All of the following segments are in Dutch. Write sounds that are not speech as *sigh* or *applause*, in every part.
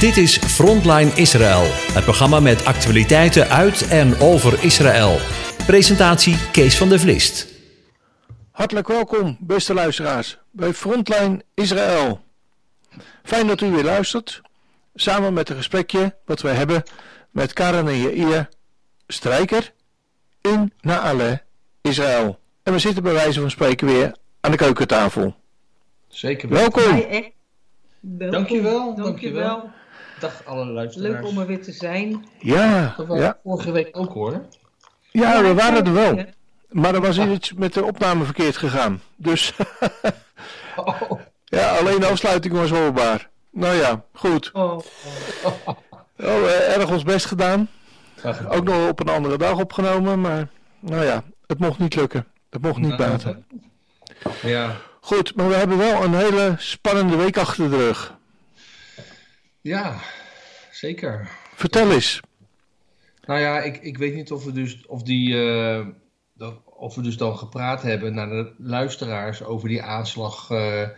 Dit is Frontline Israël, het programma met actualiteiten uit en over Israël. Presentatie Kees van der Vlist. Hartelijk welkom, beste luisteraars, bij Frontline Israël. Fijn dat u weer luistert, samen met een gesprekje wat wij hebben met Karen en Jair Strijker in Naale, Israël. En we zitten bij wijze van spreken weer aan de keukentafel. Zeker Welkom. Hi. Dankjewel, Dankjewel. dankjewel. Dag alle luisteraars. Leuk om er weer te zijn. Ja, Dat ja, vorige week ook hoor. ja, we waren er wel. Maar er was iets met de opname verkeerd gegaan. Dus *laughs* Oh, ja, alleen de afsluiting was hoorbaar. Nou ja, goed. Oh, Oh, erg ons best gedaan. Ook nog op een andere dag opgenomen, maar nou ja, het mocht niet lukken. Het mocht niet baten. Ja, Goed, maar we hebben wel een hele spannende week achter de rug. Ja, zeker. Vertel eens. Nou ja, ik, ik weet niet of we dus, of die, dat- of we dus dan gepraat hebben naar de luisteraars over die aanslag eh,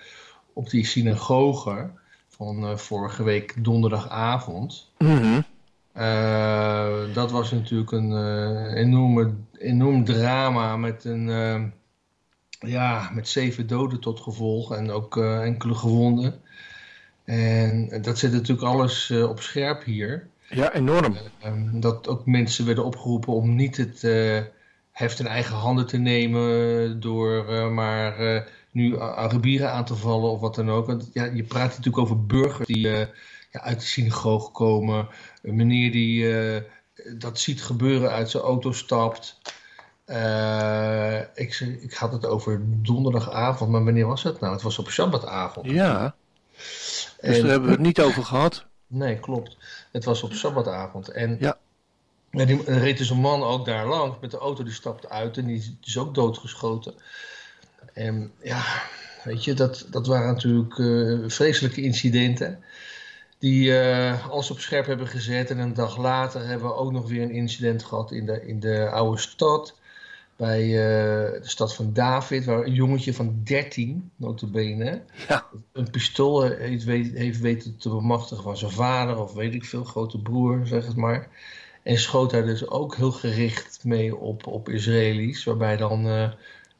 op die synagoge van eh, vorige week donderdagavond. Mhm. Dat was natuurlijk een enorme, enorm drama met een, ja, met zeven doden tot gevolg en ook enkele gewonden. En dat zet natuurlijk alles eh, op scherp hier. Ja, enorm. Ehm, dat ook mensen werden opgeroepen om niet het eh, heft in eigen handen te nemen door eh, maar eh, nu Arabieren aan te vallen of wat dan ook. Want ja, je praat natuurlijk over burgers die eh, ja, uit de synagoge komen. Een meneer die eh, dat ziet gebeuren uit zijn auto stapt. Eh, ik, ik had het over donderdagavond, maar wanneer was het nou? Het was op Shabbatavond. Ja, dus En- daar hebben we het niet over gehad. Nee, klopt. Het was op sabbatavond. En Ja. ja, die, er reed dus een man ook daar langs met de auto, die stapte uit en die is dus ook doodgeschoten. En ja, weet je, dat, dat waren natuurlijk eh, vreselijke incidenten. Die eh, alles op scherp hebben gezet. En een dag later hebben we ook nog weer een incident gehad in de, in de oude stad. Bij eh, de stad van David, waar een jongetje van 13, notabene, Ja. een pistool heeft, weet- heeft weten te bemachtigen van zijn vader of weet ik veel, grote broer, zeg het maar. En schoot daar dus ook heel gericht mee op, op Israëli's, waarbij dan eh,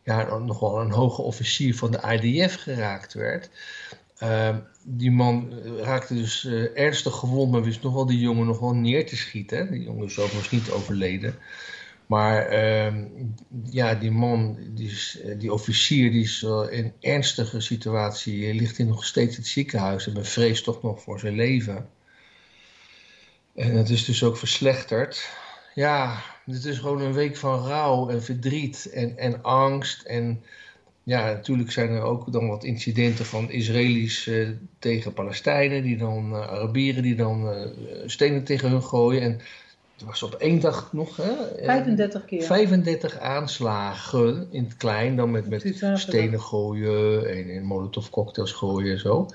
ja, nog wel een hoge officier van de IDF geraakt werd. Ehm, die man eh, raakte dus eh, ernstig gewond, maar wist nog wel die jongen nog wel neer te schieten. Die jongen is overigens niet overleden. Maar ehm, ja, die man, die, eh, die officier, die is in ernstige situatie. eh, Ligt hij nog steeds in het ziekenhuis en bevreest toch nog voor zijn leven. En het is dus ook verslechterd. Ja, het is gewoon een week van rouw en verdriet en, en angst. En ja, natuurlijk zijn er ook dan wat incidenten van Israëli's eh, tegen Palestijnen, die dan eh, Arabieren die dan stenen tegen hun gooien. En het was op één dag nog, hè? eh, 35 keer. 35 aanslagen in het klein, dan met, met stenen gooien en, en molotov cocktails gooien en zo.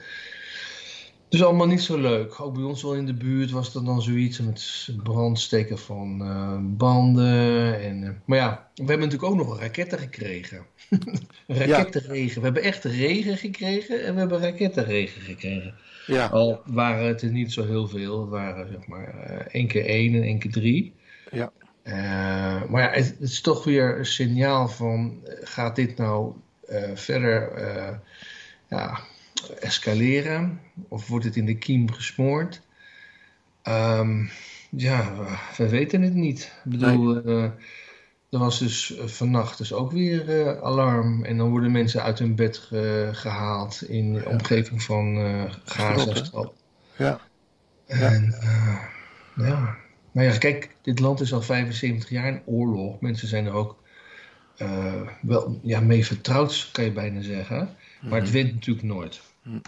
Dus allemaal niet zo leuk. Ook bij ons wel in de buurt was er dan zoiets met brandsteken van eh, banden. En, eh, maar ja, we hebben natuurlijk ook nog raketten gekregen. *laughs* rakettenregen. We hebben echt regen gekregen en we hebben rakettenregen gekregen. Ja, Al waren het er niet zo heel veel. Het waren zeg maar eh, één keer één en één keer drie. Ja. Maar ja, het, het is toch weer een signaal van... gaat dit nou verder eh, ja, escaleren? Of wordt het in de kiem gesmoord? Ehm, ja, we weten het niet. Ik bedoel, eh, er was dus eh, vannacht dus ook weer eh, alarm. En dan worden mensen uit hun bed ge- gehaald in de omgeving van eh Gaza. Ja. En eh, ja, nou ja, kijk, dit land is al 75 jaar in oorlog. Mensen zijn er ook wel ja, mee vertrouwd, kan je bijna zeggen. Maar het wint natuurlijk nooit. Maar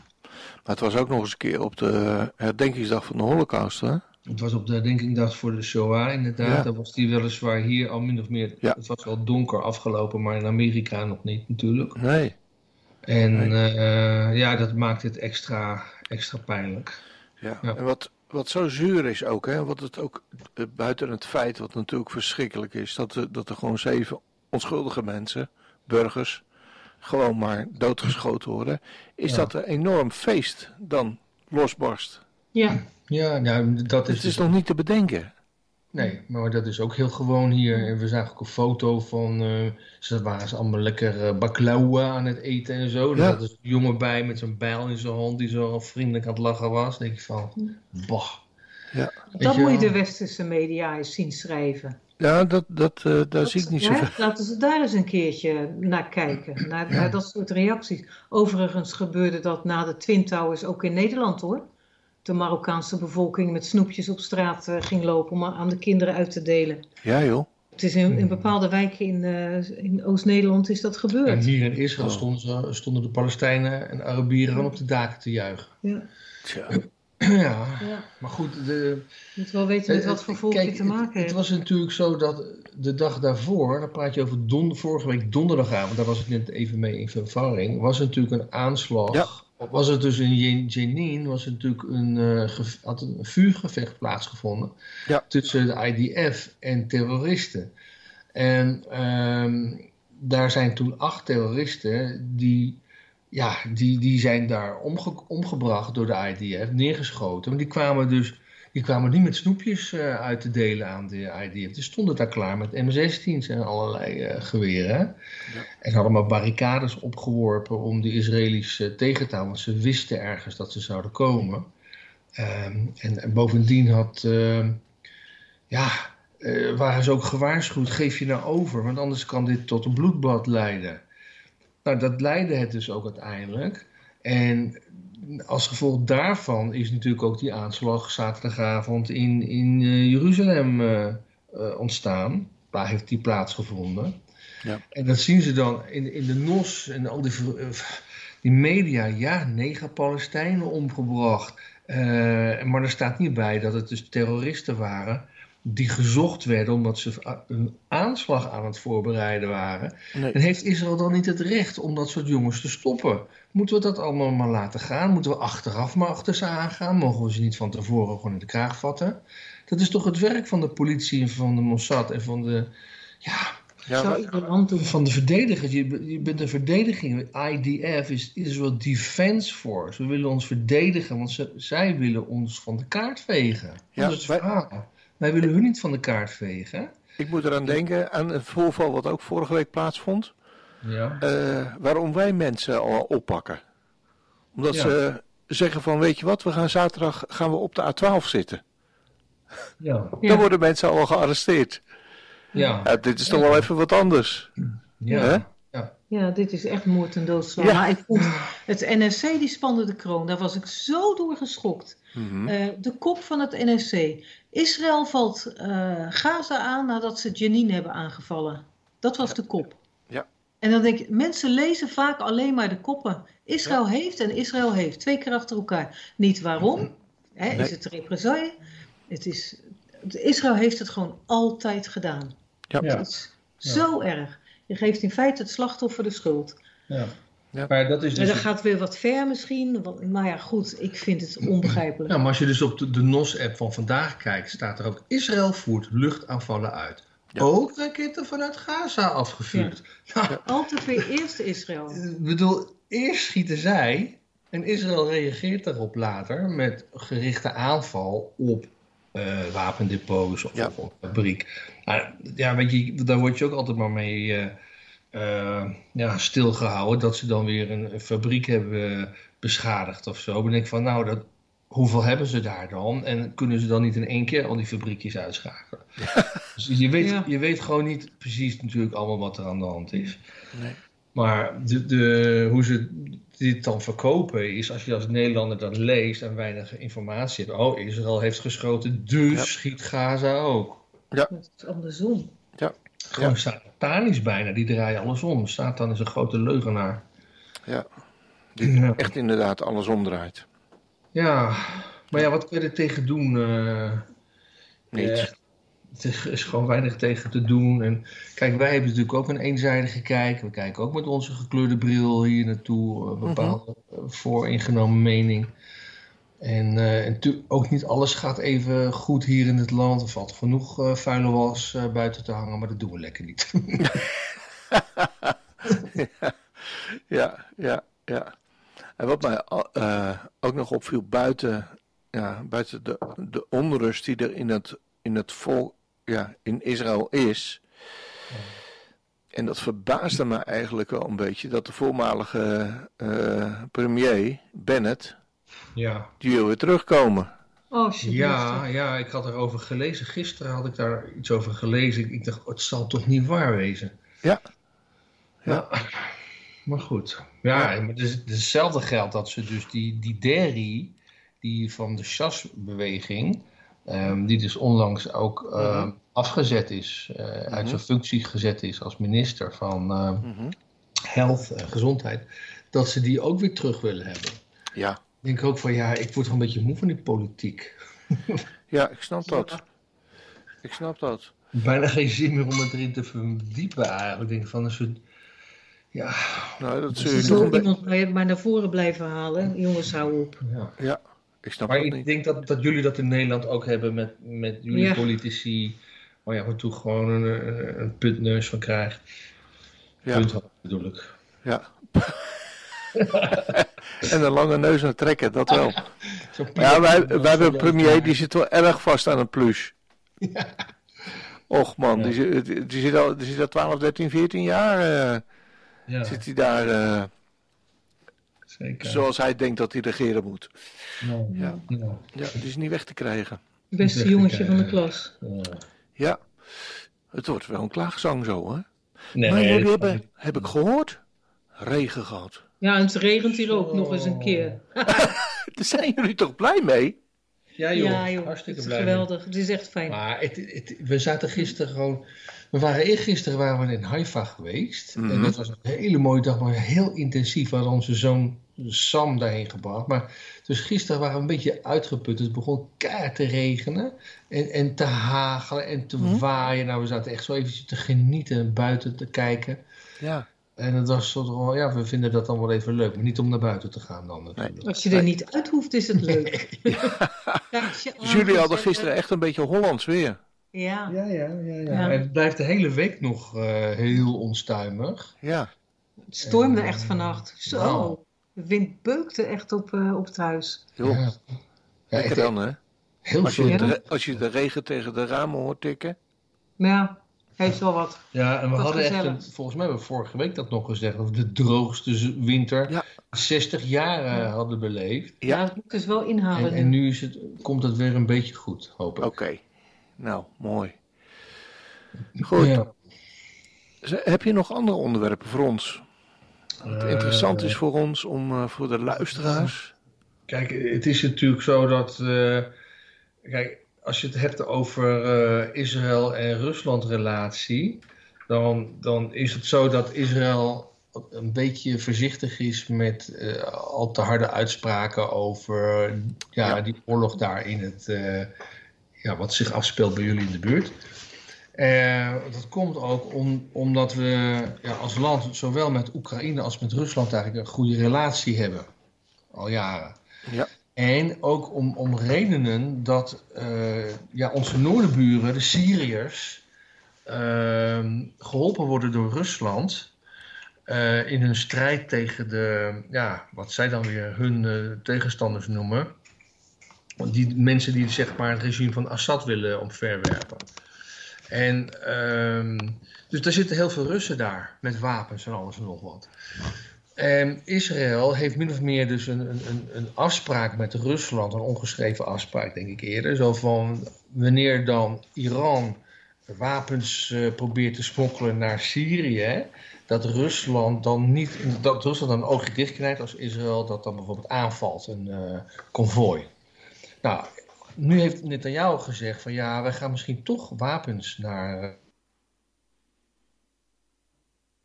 het was ook nog eens een keer op de herdenkingsdag van de Holocaust, hè? Het was op de herdenkingsdag voor de Shoah inderdaad. Ja. Daar was die weliswaar hier al min of meer... Ja. Het was wel donker afgelopen, maar in Amerika nog niet natuurlijk. Nee. En eh, ja, dat maakt het extra, extra pijnlijk. Ja. Ja. En wat, wat zo zuur is ook, hè? Wat het ook, eh, buiten het feit, wat natuurlijk verschrikkelijk is, dat, er- dat er gewoon zeven onschuldige mensen, burgers, gewoon maar doodgeschoten worden, is Ja. dat er enorm feest dan losbarst. Ja, Ja, nou, dat is, Het is nog niet te bedenken. Nee, maar dat is ook heel gewoon hier. En we zagen ook een foto van. eh, ze waren ze allemaal lekker uh, baklava aan het eten en zo. Er Ja. zat dus een jongen bij met zo'n bijl in zijn hand die zo vriendelijk aan het lachen was. Dan denk ik van. Bah. Ja, Dat je moet je de westerse media eens zien schrijven. Ja dat, dat, eh, daar Dat- zie ik niet hè, zoveel. Laten ze daar eens een keertje naar kijken. Naar, naar dat soort reacties. Overigens gebeurde dat na de Twin Towers ook in Nederland hoor. De Marokkaanse bevolking met snoepjes op straat eh, ging lopen om aan de kinderen uit te delen. Ja, joh. Het is in, in bepaalde wijken in, eh, in Oost-Nederland is dat En gebeurd. hier in Israël Oh. stonden, ze, stonden de Palestijnen en Arabieren op de daken te juichen. Ja, Tja. Ja, ja. maar goed. De, Je moet wel weten met wat voor volk je te het- maken Het, hebt. was natuurlijk zo dat de dag daarvoor, dan praat je over don, vorige week donderdagavond, daar was ik net even mee in verwarring, was er natuurlijk een aanslag. Ja. Was het dus in Jen- Jenin, was natuurlijk een, eh, ge- had een vuurgevecht plaatsgevonden Ja. tussen de IDF en terroristen. En ehm, daar zijn toen acht terroristen die, ja, die, die zijn daar omge- omgebracht door de IDF, neergeschoten. Maar die kwamen dus die kwamen niet met snoepjes eh, uit te delen aan de IDF. Die stonden daar klaar met M16's en allerlei eh, geweren. En ze hadden maar barricades opgeworpen om de Israëli's eh, tegen te houden. Want ze wisten ergens dat ze zouden komen. Ehm, en, en bovendien had, ehm, ja, waren ze ook gewaarschuwd, geef je nou over, want anders kan dit tot een bloedbad leiden. Nou, dat leidde het dus ook uiteindelijk. En als gevolg daarvan is natuurlijk ook die aanslag zaterdagavond in, in eh, Jeruzalem eh, eh, ontstaan. Daar heeft die plaatsgevonden. Ja. En dat zien ze dan in, in de NOS en al die, die media. Ja, negen Palestijnen omgebracht. Maar er staat niet bij dat het dus terroristen waren die gezocht werden omdat ze een aanslag aan het voorbereiden waren. Nee. En heeft Israël dan niet het recht om dat soort jongens te stoppen? Moeten we dat allemaal maar laten gaan? Moeten we achteraf maar achter ze aangaan? Mogen we ze niet van tevoren gewoon in de kraag vatten? Dat is toch het werk van de politie en van de Mossad en van de, ja, Ja, Zou van de verdedigers. Je, je bent een verdediging. IDF is Israel Defense Force. We willen ons verdedigen, want ze, zij willen ons van de kaart vegen. Ja, dat is het verhaal. Wij willen hun niet van de kaart vegen. ik moet eraan denken aan een voorval wat ook vorige week plaatsvond. Ja. eh, waarom wij mensen al oppakken. Omdat Ja. ze zeggen van, weet je wat, we gaan zaterdag gaan we op de A12 zitten. Ja. Ja. Dan worden mensen al gearresteerd. Ja. Ja, dit is toch wel even wat anders. Ja. Hè? Ja, dit is echt moord en doodslag. Ja. Ik vond *laughs* het NSC die spande de kroon. Daar was ik zo door geschokt. Mhm. Eh, de kop van het NSC. Israël valt eh, Gaza aan nadat ze Jenin hebben aangevallen. Dat was de kop. Ja. En dan denk je, mensen lezen vaak alleen maar de koppen. Israël heeft en Israël heeft. Twee keer achter elkaar. Niet waarom. Hè, Nee. Is het represaille? Het is, Israël heeft het gewoon altijd gedaan. Ja. Ja. Het is zo erg. Je geeft in feite het slachtoffer de schuld. Ja. Ja. Maar dat is En dus... dat gaat weer wat ver misschien. want- Maar ja, goed, ik vind het onbegrijpelijk. Nou, maar als je dus op de, de NOS-app van vandaag kijkt, staat er ook... Israël voert luchtaanvallen uit. Ja. Ook raketten vanuit Gaza afgevuurd. *laughs* Nou, Altijd weer eerst Israël. *laughs* ik bedoel, eerst schieten zij... En Israël reageert daarop later met gerichte aanval op eh, wapendepots of Ja. op, op fabriek. Nou, ja, weet je, daar word je ook altijd maar mee eh, eh, ja, stilgehouden. Dat ze dan weer een, een fabriek hebben beschadigd of zo. Dan denk ik van, nou, dat, hoeveel hebben ze daar dan? En kunnen ze dan niet in één keer al die fabriekjes uitschakelen? Dus je weet, Ja. je weet gewoon niet precies natuurlijk allemaal wat er aan de hand is. Nee. Maar de, de, hoe ze dit dan verkopen is als je als Nederlander dat leest en weinig informatie hebt. Oh, Israël heeft geschoten, dus Ja. schiet Gaza ook. Het is andersom. Gewoon Ja. satanisch bijna, die draaien alles om. Satan is een grote leugenaar. Ja. Die Ja. echt inderdaad alles omdraait. Ja, maar ja, wat kun je er tegen doen? eh? Niets. Er is gewoon weinig tegen te doen. En kijk, wij hebben natuurlijk ook een eenzijdige kijk. We kijken ook met onze gekleurde bril hier naartoe. Een bepaalde eh, vooringenomen mening. En, eh, en ook niet alles gaat even goed hier in het land. Er valt genoeg eh, vuile was eh, buiten te hangen, maar dat doen we lekker niet. *laughs* Ja, ja, ja. En wat mij ook nog opviel buiten ja, buiten de, de onrust die er in het, in het volk, ja, in Israël is. En dat verbaasde me eigenlijk wel een beetje dat de voormalige premier Bennett, Ja. die wil weer terugkomen. Oh, alsjeblieft. Ja, ja, ik had erover gelezen. Gisteren had ik daar iets over gelezen. Ik- dacht, oh, het zal toch niet waar wezen? Ja. Ja. Maar goed. Ja, maar het is hetzelfde geldt dat ze dus die, die Derry, die van de Shas-beweging, ehm, die dus onlangs ook ehm, afgezet is, eh, uit zijn functie gezet is als minister van ehm, Mhm. Health, eh, gezondheid, dat ze die ook weer terug willen hebben. Ja. Ik denk ook van ja, ik word toch een beetje moe van die politiek. *laughs* ja, ik snap dat. Ik snap dat. Bijna geen zin meer om het erin te verdiepen eigenlijk. Ik denk van een soort, ja, Nou, dat Ze zul je toch iemand maar, naar voren blijven halen. Jongens, hou op. ja. Ja, ik snap Maar dat ik niet. denk dat, dat jullie dat in Nederland ook hebben met, met jullie Ja. politici. Waar je af en toe gewoon een, een, een puntneus van krijgt. Ja, Punt bedoel ik. ja. *laughs* *laughs* en een lange neus naar trekken, dat wel. Ja, wij, wij hebben een premier die zit wel erg vast aan een plus. Och man, Ja. die, zit- die, zit al, die zit al 12, 13, 14 jaar eh, Ja, zit hij daar eh, zeker. zoals hij denkt dat hij regeren moet. Ja. Ja. Die is niet weg te krijgen. Beste jongetje van de klas. Ja. Ja, het wordt wel een klaagzang zo hè. Nee, maar jullie hebben, heb ik gehoord, regen gehad. Ja, en het regent hier ook nog eens een keer. *laughs* Daar zijn jullie toch blij mee? Ja joh, ja, joh. hartstikke het is blij. mee. geweldig. Het is echt fijn. Maar het, het, we zaten gisteren gewoon. We waren eergisteren waren we in Haifa geweest. Mhm. En dat was een hele mooie dag, maar heel intensief. We hadden onze zoon Sam daarheen gebracht. Maar dus gisteren waren we een beetje uitgeput. Het begon keihard te regenen. En, en te hagelen en te Mhm. waaien. Nou, we zaten echt zo eventjes te genieten en buiten te kijken. Ja, En het was zo, van, ja, we vinden dat dan wel even leuk. Maar niet om naar buiten te gaan dan natuurlijk. Als je er niet uit hoeft, is het leuk. *laughs* Ja, dus jullie hadden gisteren echt een beetje Hollands weer. Ja. Ja, ja, ja, ja. Ja. En het blijft de hele week nog eh, heel onstuimig. Ja, Het stormde echt vannacht. Zo. De wind beukte echt op, eh, op het huis. joh, Ja. Ja, lekker echt dan hè. heel Als je, de, als je de regen tegen de ramen hoort tikken. Ja, heeft wel wat. Ja, en we hadden echt, gezellig. een, volgens mij hebben we vorige week dat nog gezegd, dat we de droogste winter Ja. 60 jaar hadden beleefd. Ja. Het moet dus wel En, inhalen en nu. nu is het, komt het weer een beetje goed, hoop ik. Oké, nou mooi. Goed, Ja. Heb je nog andere onderwerpen voor ons? Wat Eh, interessant is voor ons, om, eh, voor de luisteraars. Kijk, het is natuurlijk zo dat. eh, kijk, als je het hebt over eh, Israël en Rusland relatie, dan, dan is het zo dat Israël een beetje voorzichtig is met eh, al te harde uitspraken over ja, Ja. die oorlog daar in het. eh, ja, wat zich afspeelt bij jullie in de buurt. Dat komt ook om, omdat we ja, als land zowel met Oekraïne als met Rusland eigenlijk een goede relatie hebben. Al jaren. Ja. En ook om, om redenen dat eh, ja, onze noordenburen, de Syriërs, ehm, geholpen worden door Rusland eh, in hun strijd tegen de, ja, wat zij dan weer hun eh, tegenstanders noemen. Die mensen die zeg maar het regime van Assad willen omverwerpen. En ehm, dus daar zitten heel veel Russen daar met wapens en alles en nog wat. En Israël heeft min of meer dus een, een, een- afspraak met Rusland, een ongeschreven afspraak denk ik eerder. Zo van wanneer dan Iran wapens eh, probeert te smokkelen naar Syrië, dat Rusland dan niet, dat Rusland dan oogje dicht als Israël dat dan bijvoorbeeld aanvalt, een eh konvooi. Nou, nu heeft Netanyahu gezegd van ja, wij gaan misschien toch wapens naar eh,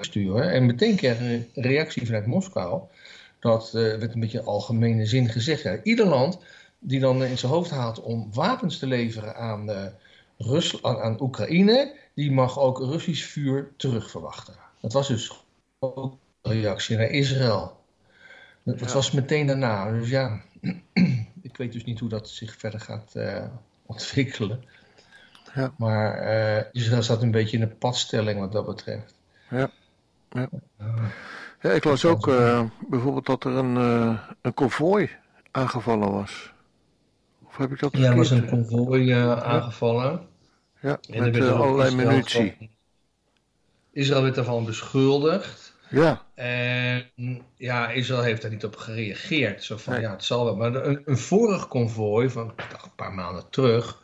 sturen. En meteen kreeg een reactie vanuit Moskou. Dat eh, werd een beetje algemene zin gezegd. Ieder land die dan in zijn hoofd haalt om wapens te leveren aan, Rus aan, aan Oekraïne, die mag ook Russisch vuur terugverwachten. Dat was dus ook een reactie naar Israël. Dat, Ja. was meteen daarna. Dus ja, *clears throat* ik weet dus niet hoe dat zich verder gaat eh, ontwikkelen. Ja. Maar Israël staat een beetje in een padstelling wat dat betreft. Ja, ik las ook eh, bijvoorbeeld dat er een, eh, een konvooi aangevallen was. Of heb ik dat Ja, er was een verkeerd? konvooi eh, aangevallen. Ja, En met er eh, allerlei Israël munitie. van- Israël werd daarvan beschuldigd. Ja, En ja, Israël heeft daar niet op gereageerd. Zo van, Nee. ja, het zal wel. Maar een vorig konvooi van ik dacht, een paar maanden terug,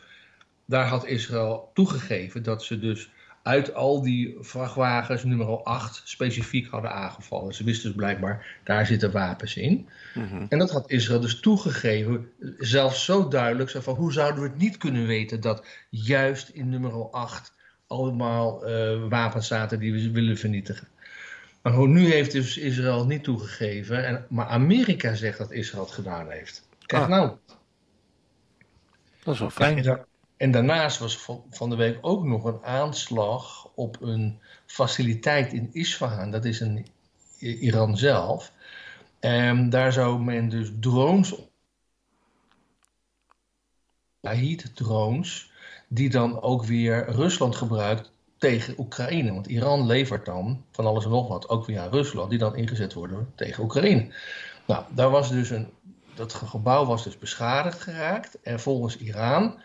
daar had Israël toegegeven dat ze dus uit al die vrachtwagens nummer 8 specifiek hadden aangevallen. Ze wisten dus blijkbaar, daar zitten wapens in. mhm. En dat had Israël dus toegegeven, zelfs zo duidelijk, zo van, hoe zouden we het niet kunnen weten dat juist in nummer 8 allemaal eh, wapens zaten die we willen vernietigen. Maar nu heeft dus Israël niet toegegeven, en, maar Amerika zegt dat Israël het gedaan heeft. Kijk Ah. nou, dat is wel fijn. da- en daarnaast was van, de week ook nog een aanslag op een faciliteit in Isfahan. Dat is in Iran zelf. En daar zou men dus drones. Shahid drones. Die dan ook weer Rusland gebruikt tegen Oekraïne. Want Iran levert dan van alles en nog wat ook weer aan Rusland. Die dan ingezet worden tegen Oekraïne. Nou, daar was dus een. Dat gebouw was dus beschadigd geraakt. En volgens Iran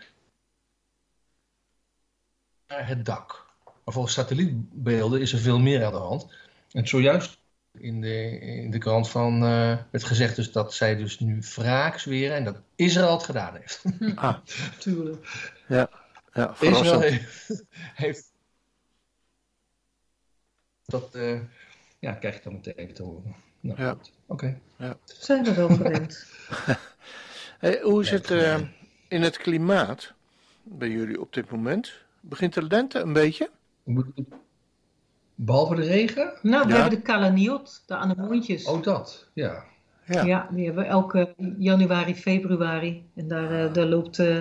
naar het dak. Maar volgens satellietbeelden is er veel meer aan de hand. En zojuist in de, in de krant van, eh, werd gezegd dus dat zij dus nu wraak zweren en dat Israël het gedaan heeft. Ah, Tuurlijk. ja, ja Israël heeft, heeft dat, eh, ja, krijg ik dan meteen te horen. Nou, Ja. goed. Oké. Zijn we wel gewend. *laughs* Hey, hoe is het eh, in het klimaat bij jullie op dit moment? Begint de lente een beetje? Behalve de regen? Nou, we Ja. hebben de kalaniot, de anemontjes. Oh, dat, ja. Ja. Ja, die hebben we elke januari, februari. En daar, eh, daar loopt, eh,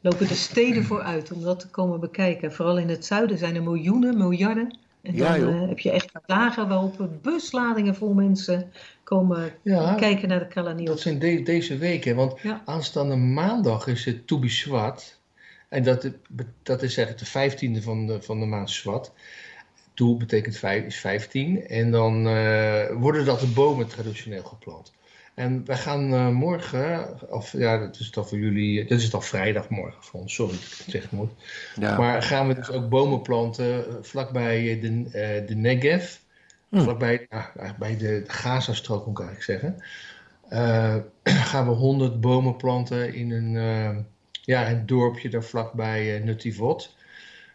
lopen de steden voor uit om dat te komen bekijken. Vooral in het zuiden zijn er miljoenen, miljarden. En Ja, dan joh. eh, heb je echt dagen waarop busladingen vol mensen komen Ja, kijken naar de dat kalaniot. zijn de- deze weken. Want Ja. aanstaande maandag is het Tobi Swat. En dat, dat is eigenlijk de vijftiende van de, van de maand Swat. Toe betekent vijf, is 15. En dan eh, worden dat de bomen traditioneel geplant. En wij gaan eh, morgen, of ja, dat is dan voor jullie, dat is dan vrijdagmorgen voor ons, sorry dat ik het zeggen moet. Ja. Maar gaan we dus ook bomen planten eh, vlakbij de, eh, de Negev. Hm. Vlakbij bij de, Gaza-strook, moet ik eigenlijk zeggen. Eh, *clears throat* gaan we 100 bomen planten in een, eh, ja, een dorpje daar vlakbij uh, Nutivot.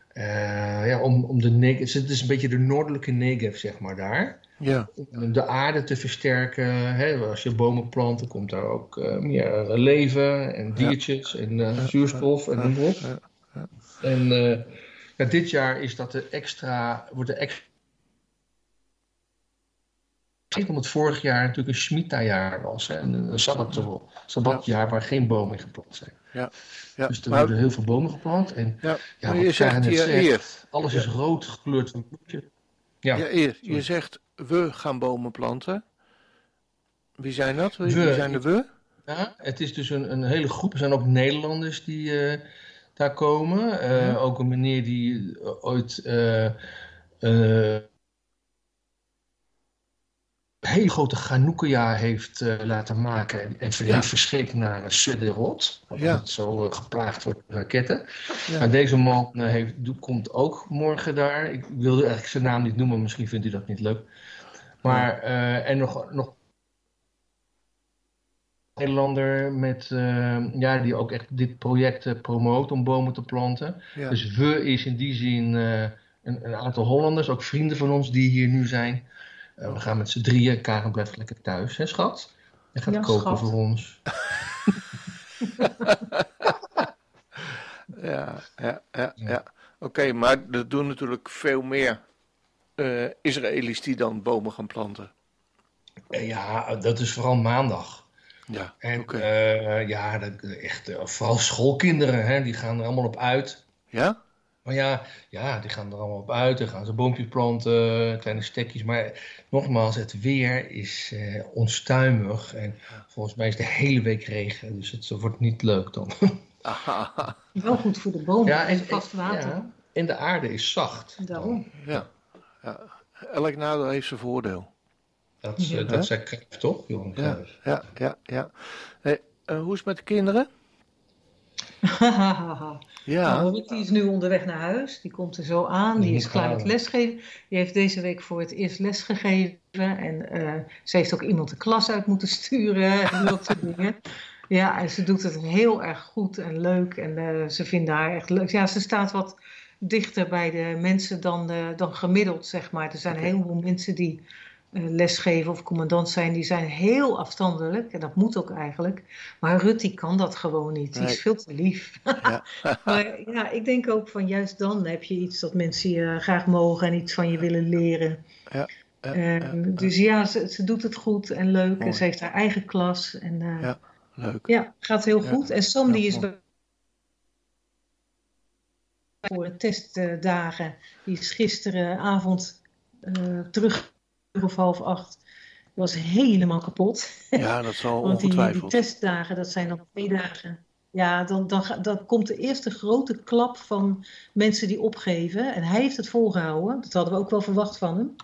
Eh, ja, om, om de Negev, het is een beetje de noordelijke Negev, zeg maar, daar. ja. Om de aarde te versterken. Hè, als je bomen plant, dan komt daar ook eh, meer leven en diertjes en eh, zuurstof en noem maar op. ja, ja. En eh, ja, dit jaar is dat de extra, wordt de extra. Omdat vorig jaar natuurlijk een Shemitah-jaar was, hè, een, een sabbat, sabbatjaar waar geen bomen in geplant zijn. Ja. Ja. Dus er Maar- worden heel veel bomen geplant. En ja. je zegt hier alles is rood gekleurd van bloedje. Ja. Je zegt we gaan bomen planten. Wie zijn dat? Wie, We. zijn de we? Ja, het is dus een, een hele groep. Er zijn ook Nederlanders die eh, daar komen. Eh. Ook een meneer die eh, ooit hele grote Chanukka heeft eh, laten maken. En, en Ja. heeft verscheept naar Sderot. Ja. Dat zo eh, geplaagd wordt door raketten. Ja. Maar deze man eh, heeft, komt ook morgen daar. Ik wilde eigenlijk zijn naam niet noemen. Misschien vindt u dat niet leuk. Maar, en nog, nog Nederlander met, ja, die ook echt dit project promoot om bomen te planten. Ja. Dus we is in die zin een, een aantal Hollanders, ook vrienden van ons die hier nu zijn. Eh, we gaan met z'n drieën. Karen blijft lekker thuis, hè schat? Je gaat Ja, koken schat. voor ons. *laughs* Ja, ja, ja. ja. Oké, maar er doen natuurlijk veel meer eh, Israëli's die dan bomen gaan planten. Eh, ja, dat is vooral maandag. Ja, En oké. eh, ja, dat, echt, vooral schoolkinderen, hè, die gaan er allemaal op uit. ja? Maar ja, ja, die gaan er allemaal op uit. Dan gaan ze boompjes planten, kleine stekjes. Maar nogmaals, het weer is eh, onstuimig. En volgens mij is de hele week regen. Dus het wordt niet leuk dan. Aha, Wel goed voor de bomen, Ja, en en, vast water. ja, en de aarde is zacht. Daarom. ja. ja. Elk nadeel heeft zijn voordeel. Dat, is, eh, Ja. dat zei toch, Johan Ja, Cruijff? ja, ja, ja. Hey, eh, hoe is het met de kinderen? *laughs* Ja. Nou, die is nu onderweg naar huis. Die komt er zo aan. Die is klaar met lesgeven. Die heeft deze week voor het eerst lesgegeven. En eh, ze heeft ook iemand de klas uit moeten sturen. En dat soort *laughs* dingen. Ja, en ze doet het heel erg goed en leuk. En eh, ze vinden haar echt leuk. Ja, ze staat wat dichter bij de mensen dan, eh, dan gemiddeld, zeg maar. Er zijn heel veel mensen die lesgeven of commandant zijn, die zijn heel afstandelijk. En dat moet ook eigenlijk. Maar Rut, die kan dat gewoon niet. Die Nee. is veel te lief. Ja. *laughs* *laughs* maar ja, ik denk ook van juist dan heb je iets dat mensen je graag mogen en iets van je willen leren. Ja, ja, Ehm, ja. Dus ja, ze, ze doet het goed en leuk. Mooi. En ze heeft haar eigen klas. En eh, Ja. Leuk. ja, gaat heel goed. En Sam die is bij- voor de testdagen. Die is gisteravond eh terug uur of half acht. Die was helemaal kapot. Ja, dat zal *laughs* Want die, die ongetwijfeld. testdagen, dat zijn dan twee dagen. Ja, dan, dan, dan komt de eerste grote klap van mensen die opgeven. En hij heeft het volgehouden. Dat hadden we ook wel verwacht van hem.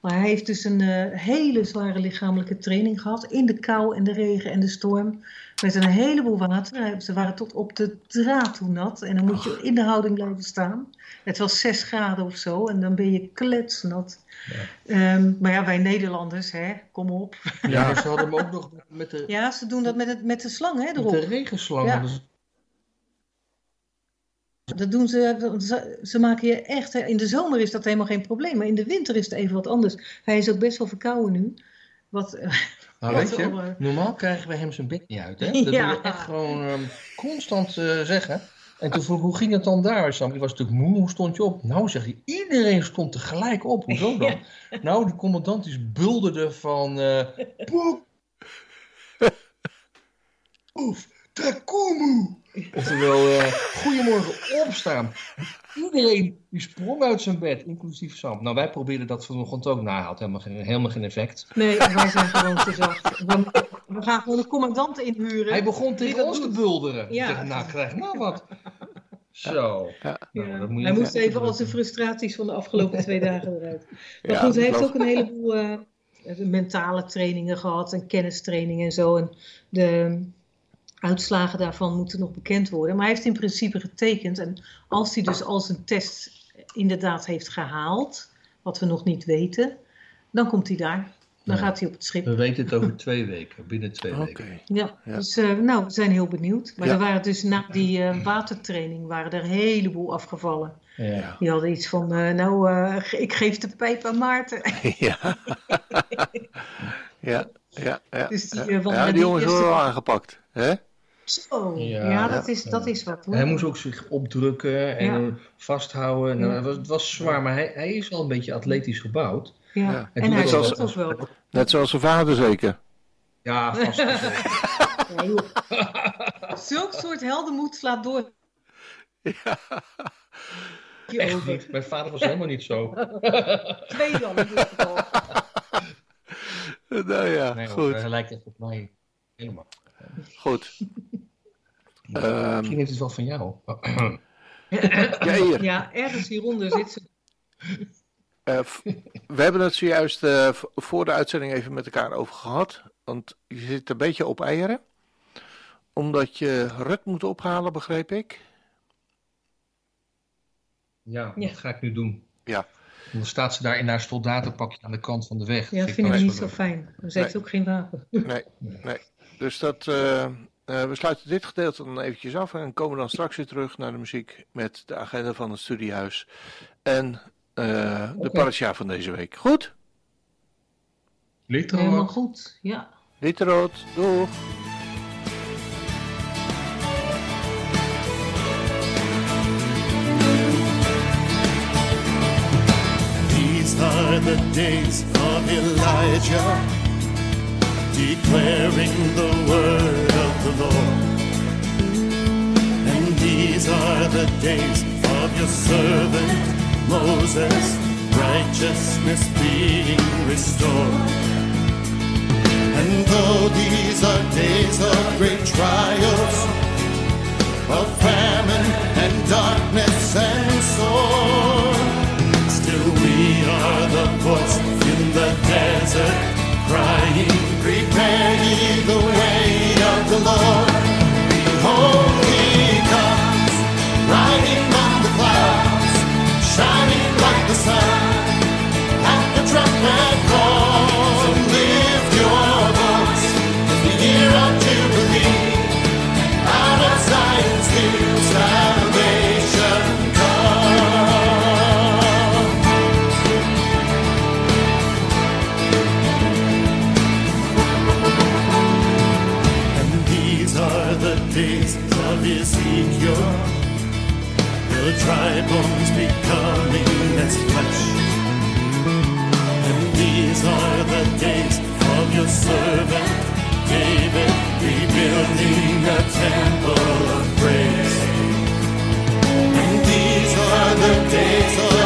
Maar hij heeft dus een eh, hele zware lichamelijke training gehad. In de kou en de regen en de storm. Met een heleboel water. Ze waren tot op de draad toe nat. En dan moet je in de houding blijven staan. Het was 6 graden of zo. En dan ben je kletsnat. Ehm, maar ja, wij Nederlanders, hè, kom op. Ja, ze hadden hem ook nog met de, Ja, ze doen dat met, het, met de slang hè, met erop. de regenslang. Ja. Dat doen ze, ze, ze maken je echt, in de zomer is dat helemaal geen probleem, maar in de winter is het even wat anders. Hij is ook best wel verkouden nu. Wat, *laughs* Nou, Wat weet je, eh, normaal krijgen we hem zijn bek niet uit. Hè? *laughs* Dat Ja. doe je echt gewoon ehm, constant eh, zeggen. En toen vroeg ik, hoe ging het dan daar, Sam? Was natuurlijk moe, hoe stond je op? Nou, zegt hij, iedereen stond tegelijk op. Hoezo *laughs* dan? Nou, de commandant is bulderde van... eh Poep! Oef, Takumu! Oftewel, eh goedemorgen, opstaan. Iedereen die sprong uit zijn bed, inclusief Sam. Nou, wij probeerden dat vanochtend ook. Nou, had helemaal geen, helemaal geen effect. nee, wij zijn gewoon te zacht. We, we gaan gewoon een commandant inhuren. Hij begon tegen ons te bulderen. Ja. Zeg, nou, krijg nou wat. Zo. Ja. Nou, Ja. moet Hij moest even al zijn frustraties van de afgelopen twee dagen eruit. *laughs* Maar Ja, goed, hij heeft ook een heleboel eh, mentale trainingen gehad en kennistrainingen en zo. En de uitslagen daarvan moeten nog bekend worden. Maar hij heeft in principe getekend. En als hij dus al zijn test inderdaad heeft gehaald, wat we nog niet weten, dan komt hij daar. Dan Ja. gaat hij op het schip. We weten het over twee weken, binnen twee weken. Ja, Ja. dus eh, nou, we zijn heel benieuwd. Maar Ja. er waren dus na die eh, watertraining waren er een heleboel afgevallen. Ja. Die hadden iets van, eh, nou, eh, ik geef de pijp aan Maarten. *laughs* ja. *laughs* ja, ja, ja. Dus die, ja. die die jongens eerste- worden wel aangepakt. Hè? Zo, Ja, ja, dat, ja, is, dat is wat. hoor. Hij moest ook zich opdrukken en Ja. vasthouden. Nou, Ja. het, was, het was zwaar, maar hij, hij is wel een beetje atletisch gebouwd. Ja. Ja. En En hij was- ook wel. Net zoals zijn vader zeker. Ja, vast. *laughs* Ja. Zulk soort heldenmoed slaat door. *laughs* Je Echt niet. Mijn vader was helemaal niet zo. *laughs* Twee dan in dit geval. nou ja, Nee, goed. hij lijkt echt op mij. Helemaal. Goed. Ehm, Misschien heeft het wel van jou. ja, hier. Ja, ergens hieronder zit ze. Eh, we hebben het zojuist eh, voor de uitzending even met elkaar over gehad. Want je zit een beetje op eieren. Omdat je Rut moet ophalen, begreep ik. Ja, Ja. dat ga ik nu doen. Ja. En dan staat ze daar in haar soldatenpakje aan de kant van de weg. Ja, Dat vind ik niet zo leuk. fijn. Ze heeft Nee. ook geen wapen. Nee, nee. Dus dat, eh, eh, we sluiten dit gedeelte dan eventjes af. En komen dan straks weer terug naar de muziek met de agenda van het studiehuis. En eh, de parasha van deze week. Goed? Ligt er Helemaal goed. Ja. Witte rood, doeg. These are the days of Elijah, declaring the word of the Lord. And these are the days of your servant Moses, righteousness being restored. And though these are days of great trials, of famine and darkness and sword. Still we are the voice in the desert, crying, prepared the way. Are the days of your servant David, rebuilding a temple of praise. And these are the days of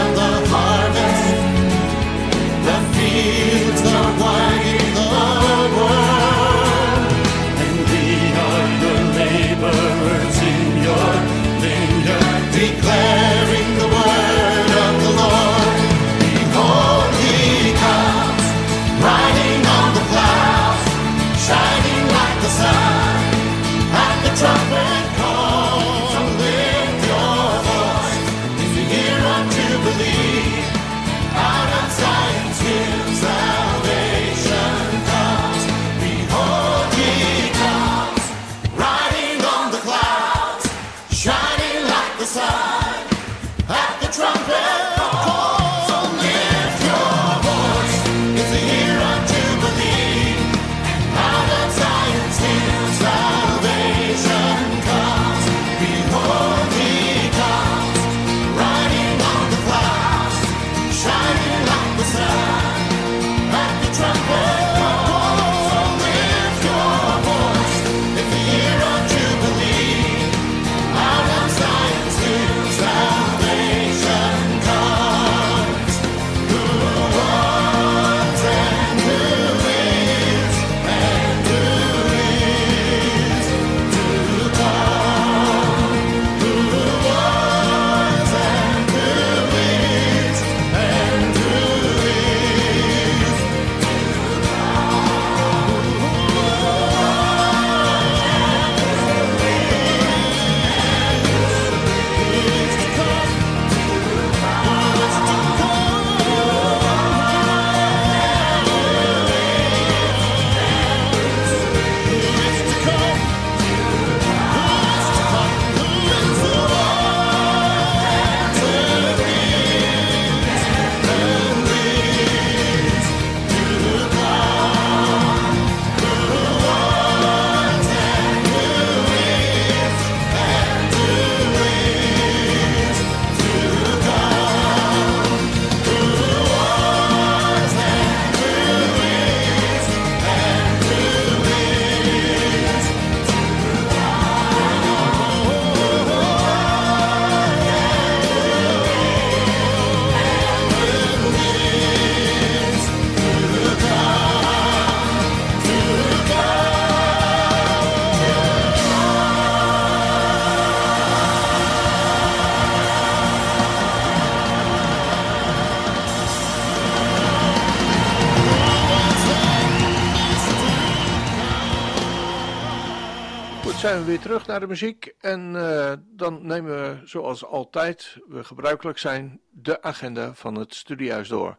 weer terug naar de muziek. En eh, dan nemen we, zoals altijd, we gebruikelijk zijn, de agenda van het studiehuis door.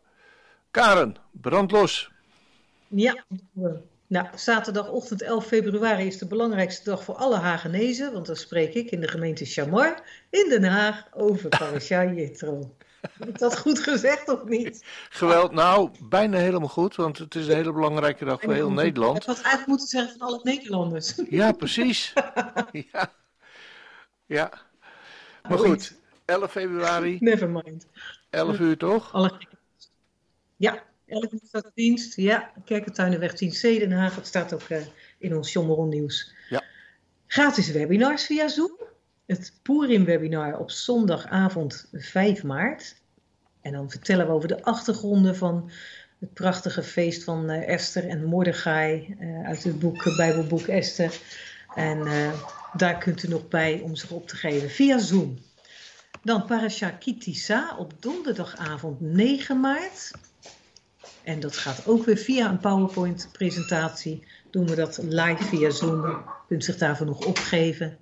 Karen, brand los. Ja, nou, zaterdagochtend 11 februari is de belangrijkste dag voor alle Hagenezen, want dan spreek ik in de gemeente Chamar in Den Haag over *laughs* Parasha Jethro. *laughs* Heb ik dat goed gezegd of niet? Geweld, nou, bijna helemaal goed, want het is een hele belangrijke dag voor heel Ik Nederland. had eigenlijk moeten zeggen van alle Nederlanders. Ja, precies. *laughs* Ja. ja. Maar goed, 11 februari, Never mind. 11 uur toch? Alle... Ja, 11 uur staat dienst. Ja, Kerkentuinenweg 10C Den Haag. Het staat ook eh, in ons Jommeron nieuws. Ja. Gratis webinars via Zoom. Het Purim webinar op zondagavond 5 maart. En dan vertellen we over de achtergronden van het prachtige feest van eh, Esther en Mordechai eh, uit het boek, eh, Bijbelboek Esther. En daar kunt u nog bij om zich op te geven via Zoom. Dan Parasha Kitisa op donderdagavond 9 maart. En dat gaat ook weer via een PowerPoint-presentatie. Doen we dat live via Zoom. U kunt zich daarvoor nog opgeven.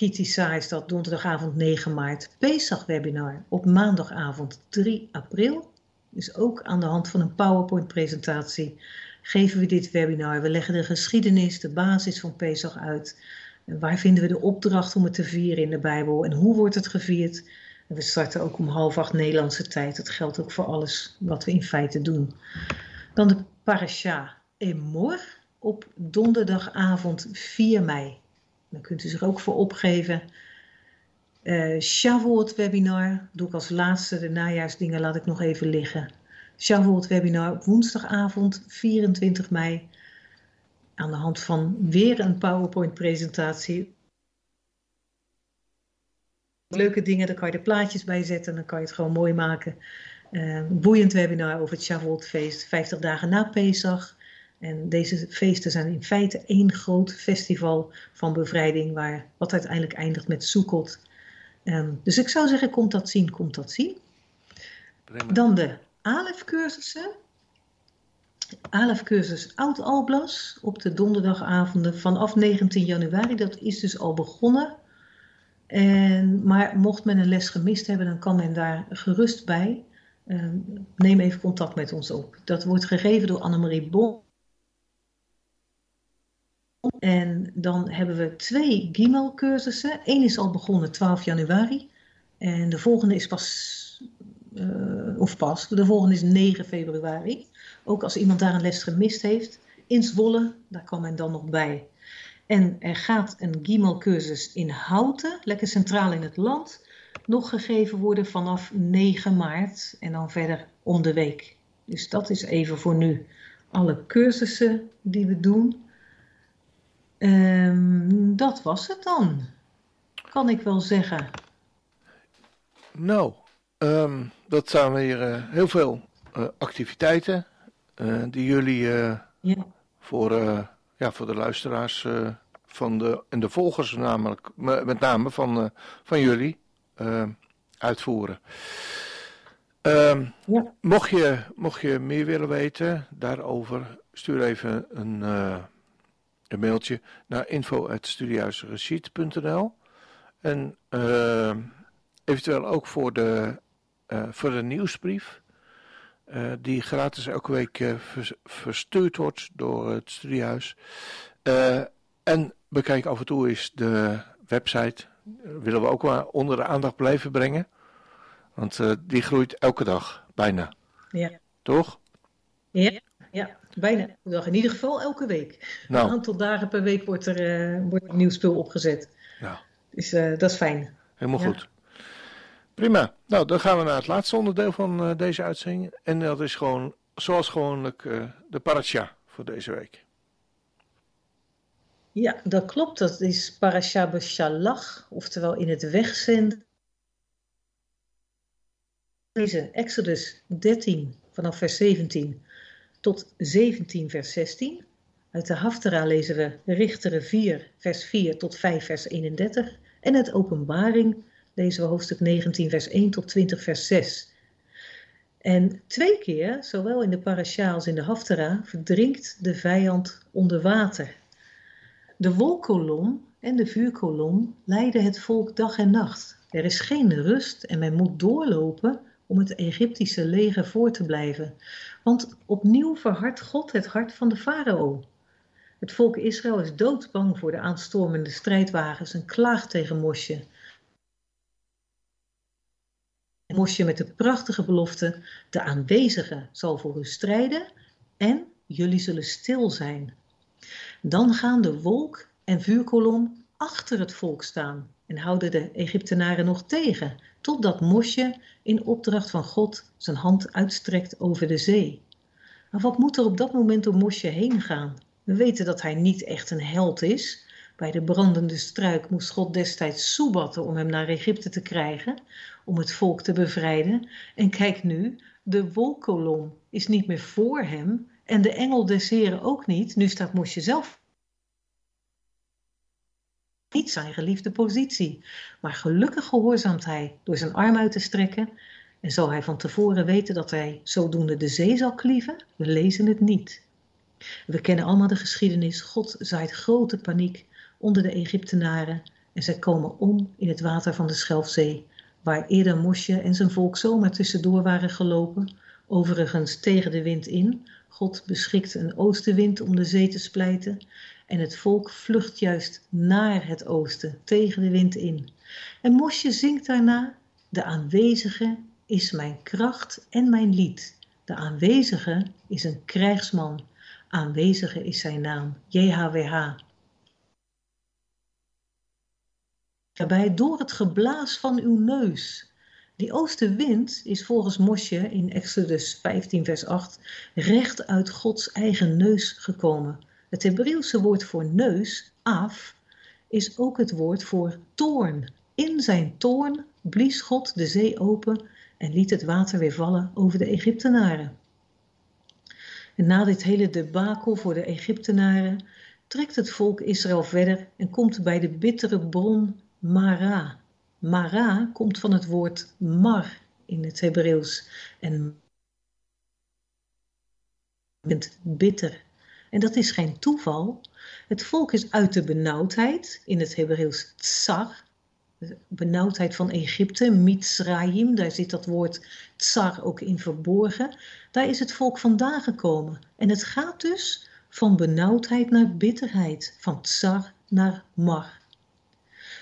Kitisa is dat donderdagavond 9 maart. Pesach-webinar op maandagavond 3 april. Dus ook aan de hand van een PowerPoint-presentatie geven we dit webinar. We leggen de geschiedenis, de basis van Pesach uit. Waar vinden we de opdracht om het te vieren in de Bijbel en hoe wordt het gevierd? We starten ook om half acht Nederlandse tijd. Dat geldt ook voor alles wat we in feite doen. Dan de parasha Emor op donderdagavond 4 mei. Dan kunt u zich ook voor opgeven. Uh, Shavuot webinar doe ik als laatste. De najaarsdingen laat ik nog even liggen. Shavuot webinar op woensdagavond 24 mei. Aan de hand van weer een PowerPoint presentatie. Leuke dingen, daar kan je de plaatjes bij zetten. Dan kan je het gewoon mooi maken. Uh, boeiend webinar over het Shavuot feest. 50 dagen na Pesach. En deze feesten zijn in feite één groot festival van bevrijding, waar, wat uiteindelijk eindigt met Sukkot. Um, dus ik zou zeggen, komt dat zien, komt dat zien. Dan de ALEF-cursussen. ALEF-cursus Oud-Alblas op de donderdagavonden vanaf 19 januari. Dat is dus al begonnen. En, maar mocht men een les gemist hebben, dan kan men daar gerust bij. Um, neem even contact met ons op. Dat wordt gegeven door Annemarie Bon. En dan hebben we twee Gimel-cursussen. Eén is al begonnen 12 januari. En de volgende is pas, uh, of pas, de volgende is 9 februari. Ook als iemand daar een les gemist heeft. In Zwolle, daar kan men dan nog bij. En er gaat een Gimel-cursus in Houten, lekker centraal in het land, nog gegeven worden vanaf 9 maart en dan verder om de week. Dus dat is even voor nu alle cursussen die we doen. Um, dat was het dan, kan ik wel zeggen. Nou, um, dat zijn weer uh, heel veel uh, activiteiten uh, die jullie ja. voor, ja, voor de luisteraars van de, en de volgers namelijk, met name van, van jullie uitvoeren. Um, ja. mocht, je, mocht je meer willen weten daarover, stuur even een een mailtje naar info.studiehuisreceipt.nl en uh, eventueel ook voor de, uh, voor de nieuwsbrief uh, die gratis elke week verstuurd wordt door het studiehuis. en bekijk af en toe eens de website. willen we ook wel onder de aandacht blijven brengen. Want die groeit elke dag, bijna. Ja. Toch? Ja. Ja, bijna dag. In ieder geval elke week. Nou. Een aantal dagen per week wordt er, uh, wordt nieuw spul opgezet. Ja. Dus uh, dat is fijn. Helemaal goed. Prima. Nou, dan gaan we naar het laatste onderdeel van uh, deze uitzending. En dat is gewoon, zoals gewoonlijk, de parasha voor deze week. Ja, dat klopt. Dat is parasha beshalach, oftewel in het wegzenden. Deze Exodus 13 vanaf vers 17 tot 17 vers 16. Uit de Haftara lezen we Richteren 4 vers 4 tot 5 vers 31. En uit Openbaring lezen we hoofdstuk 19 vers 1 tot 20 vers 6. En twee keer, zowel in de parasha als in de Haftara, verdrinkt de vijand onder water. De wolkolom en de vuurkolom leiden het volk dag en nacht. Er is geen rust en men moet doorlopen om het Egyptische leger voor te blijven. Want opnieuw verhardt God het hart van de farao. Het volk Israël is doodsbang voor de aanstormende strijdwagens en klaagt tegen Mosje. Mosje met de prachtige belofte: de aanwezige zal voor u strijden en jullie zullen stil zijn. Dan gaan de wolk en vuurkolom achter het volk staan en houden de Egyptenaren nog tegen, totdat Mosje in opdracht van God zijn hand uitstrekt over de zee. Maar wat moet er op dat moment door Mosje heen gaan? We weten dat hij niet echt een held is. Bij de brandende struik moest God destijds soebatten om hem naar Egypte te krijgen, om het volk te bevrijden. En kijk nu, de wolkolom is niet meer voor hem en de engel des heren ook niet. Nu staat Mosje zelf niet zijn geliefde positie. Maar gelukkig gehoorzaamt hij door zijn arm uit te strekken. En zal hij van tevoren weten dat hij zodoende de zee zal klieven? We lezen het niet. We kennen allemaal de geschiedenis. God zaait grote paniek onder de Egyptenaren en zij komen om in het water van de Schelfzee, waar eerder Mosje en zijn volk zomaar tussendoor waren gelopen, overigens tegen de wind in. God beschikt een oostenwind om de zee te splijten en het volk vlucht juist naar het oosten, tegen de wind in. En Mosje zingt daarna, de aanwezige is mijn kracht en mijn lied. De aanwezige is een krijgsman, aanwezige is zijn naam, JHWH. daarbij door het geblaas van uw neus. Die oostenwind is volgens Mosje in Exodus 15 vers 8 recht uit Gods eigen neus gekomen. Het Hebreeuwse woord voor neus, af, is ook het woord voor toorn. In zijn toorn blies God de zee open en liet het water weer vallen over de Egyptenaren. En na dit hele debakel voor de Egyptenaren trekt het volk Israël verder en komt bij de bittere bron Mara. Mara komt van het woord mar in het Hebreeuws en bitter. En dat is geen toeval. Het volk is uit de benauwdheid, in het Hebreeuws tsar, benauwdheid van Egypte, Mitzrayim, daar zit dat woord tsar ook in verborgen. Daar is het volk vandaan gekomen. En het gaat dus van benauwdheid naar bitterheid, van tsar naar mar.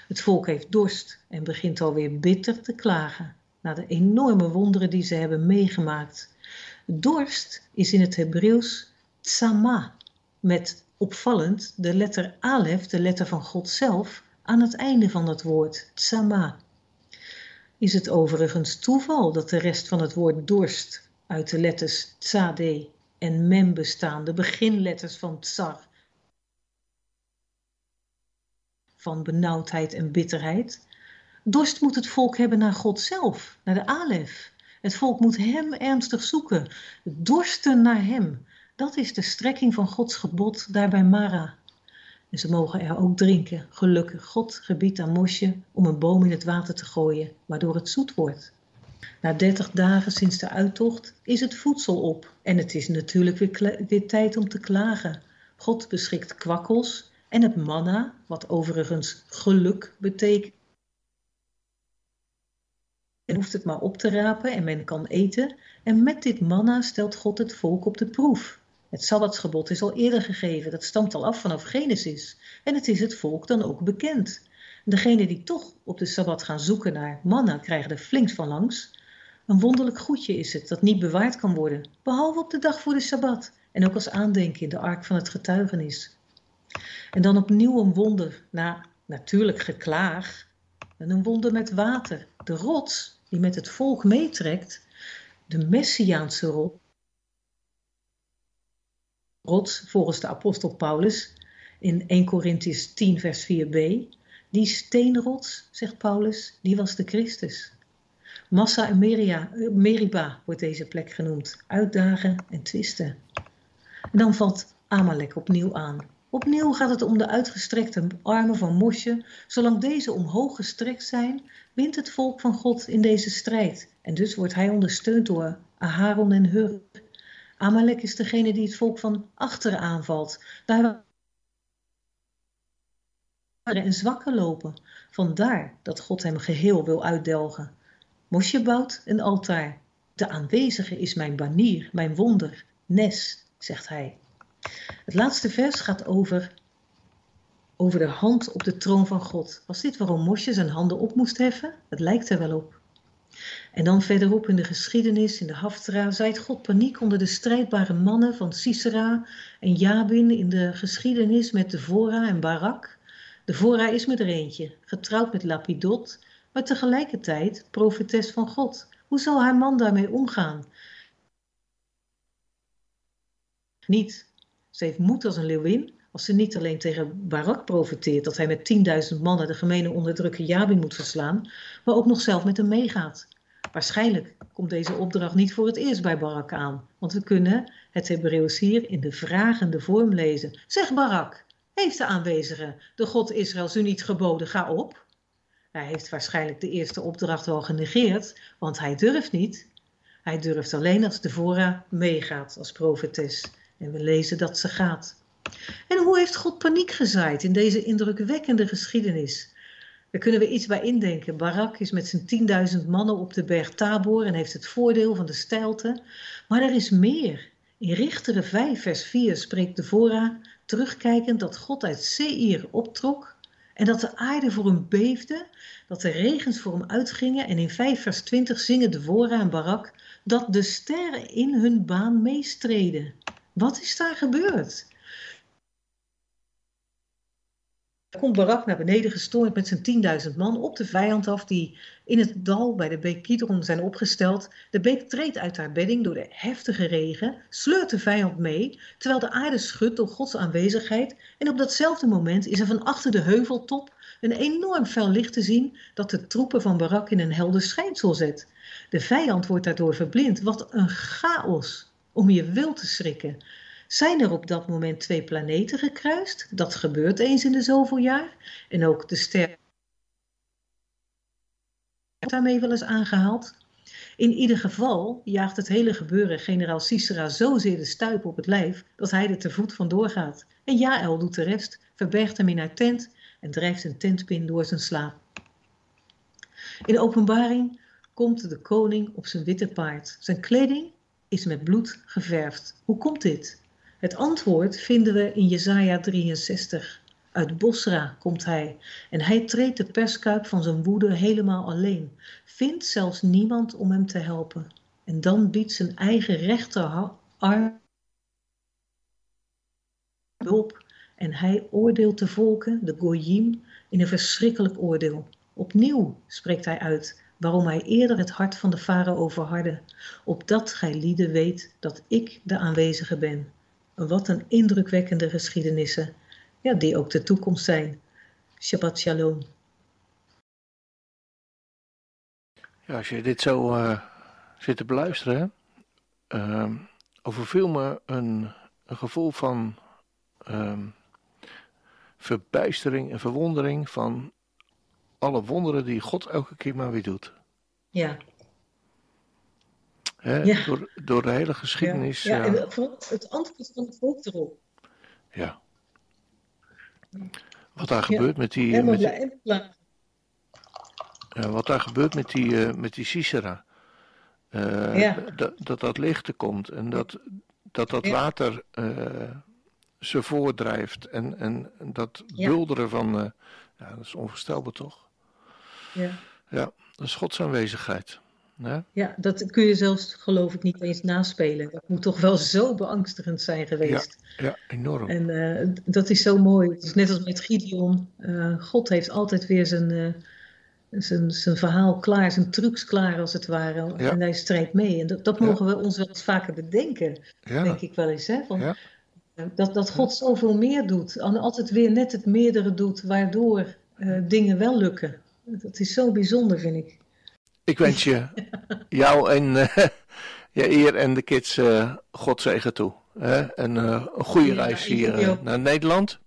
Het volk heeft dorst en begint alweer bitter te klagen na de enorme wonderen die ze hebben meegemaakt. Dorst is in het Hebreeuws tsama, met opvallend de letter alef, de letter van God zelf, aan het einde van dat woord, tsama. Is het overigens toeval dat de rest van het woord dorst uit de letters tsade en mem bestaan, de beginletters van tsar, van benauwdheid en bitterheid? Dorst moet het volk hebben naar God zelf, naar de alef. Het volk moet hem ernstig zoeken, dorsten naar hem. Dat is de strekking van Gods gebod daar bij Mara. En ze mogen er ook drinken. Gelukkig, God gebiedt aan Mosje om een boom in het water te gooien, waardoor het zoet wordt. Na dertig dagen sinds de uittocht is het voedsel op en het is natuurlijk weer, weer tijd om te klagen. God beschikt kwakkels en het manna, wat overigens geluk betekent. En hoeft het maar op te rapen en men kan eten. En met dit manna stelt God het volk op de proef. Het Sabbatsgebod is al eerder gegeven, dat stamt al af vanaf Genesis. En het is het volk dan ook bekend. Degenen die toch op de Sabbat gaan zoeken naar manna krijgen er flink van langs. Een wonderlijk goedje is het dat niet bewaard kan worden, behalve op de dag voor de Sabbat en ook als aandenken in de ark van het getuigenis. En dan opnieuw een wonder, na natuurlijk geklaag, en een wonder met water. De rots die met het volk meetrekt, de Messiaanse rots, rots volgens de apostel Paulus in 1 Corinthians 10 vers 4b. Die steenrots, zegt Paulus, die was de Christus. Massa en Meria, Meriba wordt deze plek genoemd. Uitdagen en twisten. En dan valt Amalek opnieuw aan. Opnieuw gaat het om de uitgestrekte armen van Mosje. Zolang deze omhoog gestrekt zijn, wint het volk van God in deze strijd. En dus wordt hij ondersteund door Aharon en Hur. Amalek is degene die het volk van achteren aanvalt. Daar en zwakken lopen. Vandaar dat God hem geheel wil uitdelgen. Mosje bouwt een altaar. De aanwezige is mijn banier, mijn wonder. Nes, zegt hij. Het laatste vers gaat over, over de hand op de troon van God. Was dit waarom Mosje zijn handen op moest heffen? Het lijkt er wel op. En dan verderop in de geschiedenis, in de Haftra, zaait God paniek onder de strijdbare mannen van Sisera en Jabin in de geschiedenis met Devora en Barak. Devora is met er eentje, getrouwd met Lapidot, maar tegelijkertijd profetes van God. Hoe zal haar man daarmee omgaan? Niet. Ze heeft moed als een leeuwin als ze niet alleen tegen Barak profeteert dat hij met 10.000 mannen de gemene onderdrukker Jabin moet verslaan, maar ook nog zelf met hem meegaat. Waarschijnlijk komt deze opdracht niet voor het eerst bij Barak aan, want we kunnen het Hebreeuws hier in de vragende vorm lezen. Zeg Barak, heeft de aanwezige de God Israëls u niet geboden, ga op? Hij heeft waarschijnlijk de eerste opdracht wel genegeerd, want hij durft niet. Hij durft alleen als Devorah meegaat als profetes. En we lezen dat ze gaat. En hoe heeft God paniek gezaaid in deze indrukwekkende geschiedenis? Daar kunnen we iets bij indenken. Barak is met zijn 10.000 mannen op de berg Tabor en heeft het voordeel van de steilte. Maar er is meer. In Richteren 5 vers 4 spreekt de Vora terugkijkend dat God uit Seir optrok en dat de aarde voor hem beefde, dat de regens voor hem uitgingen en in 5 vers 20 zingen de Vora en Barak dat de sterren in hun baan meestreden. Wat is daar gebeurd? komt Barak naar beneden gestormd met zijn 10.000 man op de vijand af die in het dal bij de beek Kidron zijn opgesteld. De beek treedt uit haar bedding door de heftige regen, sleurt de vijand mee, terwijl de aarde schudt door Gods aanwezigheid. En op datzelfde moment is er van achter de heuveltop een enorm fel licht te zien dat de troepen van Barak in een helder schijnsel zet. De vijand wordt daardoor verblind. Wat een chaos om je wil te schrikken. Zijn er op dat moment twee planeten gekruist? Dat gebeurt eens in de zoveel jaar. En ook de ster daarmee wel eens aangehaald. In ieder geval jaagt het hele gebeuren generaal Sisera zozeer de stuip op het lijf dat hij er te voet vandoor gaat. En Jaël doet de rest, verbergt hem in haar tent en drijft een tentpin door zijn slaap. In openbaring komt de koning op zijn witte paard. Zijn kleding is met bloed geverfd. Hoe komt dit? Het antwoord vinden we in Jesaja 63. Uit Bosra komt hij en hij treedt de perskuip van zijn woede helemaal alleen. Vindt zelfs niemand om hem te helpen. En dan biedt zijn eigen rechterarm hulp en hij oordeelt de volken, de Goyim, in een verschrikkelijk oordeel. Opnieuw spreekt hij uit waarom hij eerder het hart van de farao verhardde, opdat gij lieden weet dat ik de aanwezige ben. Wat een indrukwekkende geschiedenissen, ja, die ook de toekomst zijn. Shabbat shalom. Ja, als je dit zo uh, zit te beluisteren, uh, overviel me een, een gevoel van uh, verbijstering en verwondering van alle wonderen die God elke keer maar weer doet. Ja. Hè, Ja. Door, door de hele geschiedenis. Ja, Ja, en het antwoord van het volk erop. ja. Wat daar gebeurt met die, met, ja, wat daar gebeurt met die, eh, met die Sisera. Eh, Ja. dat, dat dat licht er komt en dat dat, dat water eh, ze voordrijft. En, en dat bulderen van. eh, ja, dat is onvoorstelbaar toch? Ja. Ja, dat is Gods aanwezigheid. Hè? ja, dat kun je zelfs geloof ik niet eens naspelen. Dat moet toch wel zo beangstigend zijn geweest. Ja, enorm. En eh, dat is zo mooi. Het is net als met Gideon. Eh, God heeft altijd weer zijn, eh, zijn, zijn verhaal klaar, zijn trucs klaar als het ware. Ja. En hij strijdt mee. En dat, dat Ja. mogen we ons wel eens vaker bedenken, ja, denk ik wel eens. Hè? Van, Ja. dat, dat God zoveel meer doet. En altijd weer net het meerdere doet, waardoor dingen wel lukken. Dat is zo bijzonder, vind ik. Ik wens je, *laughs* jou en eh, je eer en de kids eh God zegen toe. Hè? En eh, een goede Ja, reis hier naar Nederland.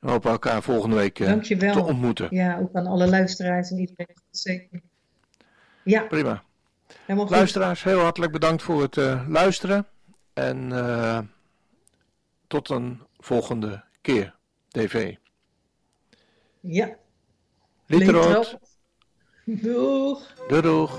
We hopen elkaar volgende week te ontmoeten. Ja, ook aan alle luisteraars en iedereen. Zeker. Ja, Prima. Luisteraars, heel hartelijk bedankt voor het luisteren. En tot een volgende keer. TV. Ja, Litterot. Doeg. Doei doeg.